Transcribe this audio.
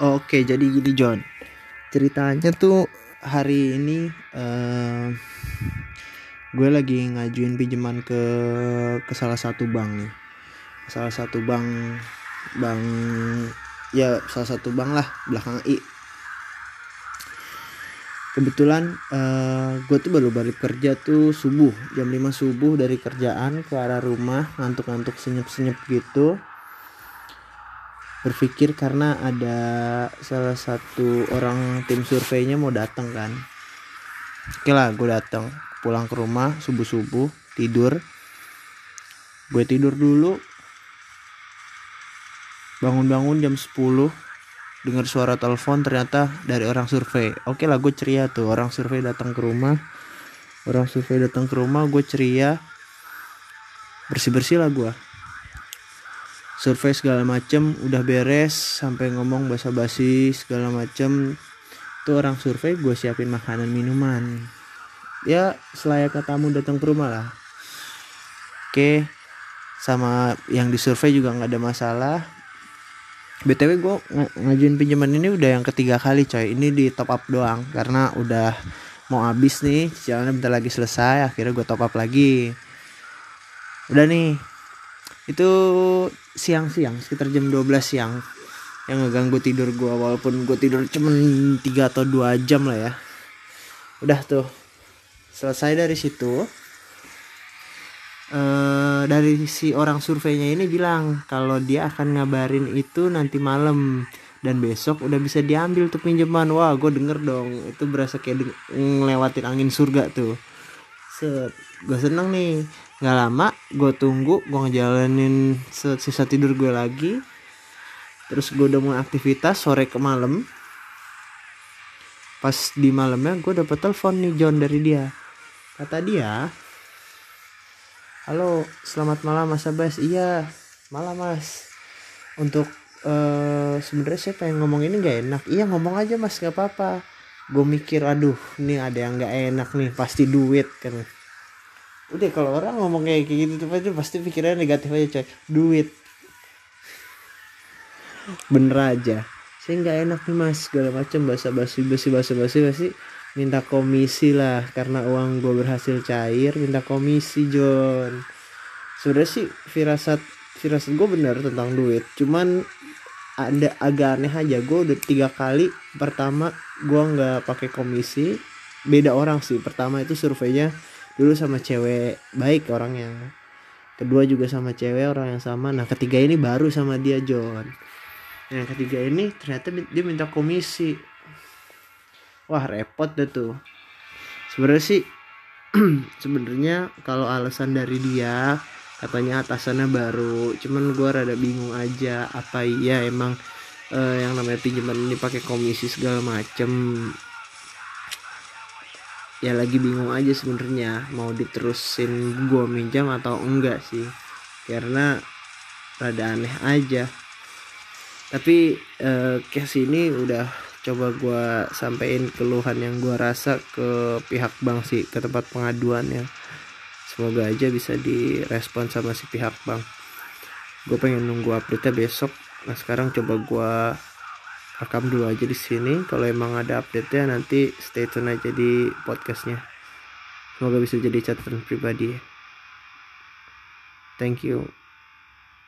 Oke, jadi gini John. Ceritanya tuh hari ini uh, gue lagi ngajuin pinjaman ke ke salah satu bank nih. Salah satu bank bank ya salah satu bank lah belakang I. Kebetulan uh, gue tuh baru balik kerja tuh subuh jam 5 subuh dari kerjaan ke arah rumah ngantuk-ngantuk senyap-senyap gitu berpikir karena ada salah satu orang tim surveinya mau datang kan. Oke lah gue datang. Pulang ke rumah subuh subuh tidur. Gue tidur dulu. Bangun-bangun jam 10 dengar suara telepon ternyata dari orang survei. Oke lah gue ceria tuh. Orang survei datang ke rumah. Orang survei datang ke rumah gue ceria. Bersih bersih lah gue survei segala macem udah beres sampai ngomong basa-basi segala macem. Tuh orang survei gue siapin makanan minuman. Ya selayaknya tamu datang ke rumah lah. Oke sama yang disurvei juga nggak ada masalah. Btw gue ng ngajuin pinjaman ini udah yang ketiga kali coy. Ini di top up doang karena udah mau habis nih cicilannya bentar lagi selesai akhirnya gue top up lagi. Udah nih. Itu siang-siang sekitar jam 12 siang yang ngeganggu tidur gue walaupun gue tidur cuman 3 atau 2 jam lah ya. Udah tuh selesai dari situ uh, dari si orang surveinya ini bilang kalau dia akan ngabarin itu nanti malam dan besok udah bisa diambil tuh pinjaman. Wah gue denger dong itu berasa kayak ngelewatin angin surga tuh. Set gue seneng nih nggak lama gue tunggu gue ngejalanin sisa tidur gue lagi. Terus gue udah mulai aktivitas sore ke malam. Pas di malamnya gue dapet telepon nih John dari dia. Kata dia halo selamat malam mas Abbas. Iya malam mas. Untuk uh, sebenarnya saya pengen ngomong ini nggak enak. Iya ngomong aja mas nggak apa-apa. Gue mikir aduh ini ada yang nggak enak nih pasti duit kan udah kalau orang ngomong kayak gitu tuh pasti pikirannya negatif aja coy. Duit. Bener aja. Saya nggak enak nih mas. Segala macam bahasa basi basi bahasa basi basi minta komisi lah. Karena uang gue berhasil cair minta komisi John sebenarnya sih firasat firasat gue bener tentang duit. Cuman ada agak aneh aja. Gue udah tiga kali pertama gue nggak pakai komisi. Beda orang sih. Pertama itu surveinya dulu sama cewek baik orangnya. Kedua juga sama cewek orang yang sama. Nah ketiga ini baru sama dia John. Yang ketiga ini ternyata dia minta komisi. Wah repot deh tuh. Sebenarnya sih sebenarnya kalau alasan dari dia katanya atasannya baru. Cuman gue rada bingung aja apa iya emang uh, yang namanya pinjaman ini pakai komisi segala macem ya lagi bingung aja sebenarnya mau diterusin gua minjam atau enggak sih. Karena rada aneh aja. Tapi eh, case ini udah coba gua sampein keluhan yang gua rasa ke pihak bank sih ke tempat pengaduan ya semoga aja bisa direspon sama si pihak bank. Gue pengen nunggu update besok. Nah sekarang coba gua rekam dulu aja di sini. Kalau emang ada update nya nanti stay tune aja di podcastnya. Semoga bisa jadi catatan pribadi. Thank you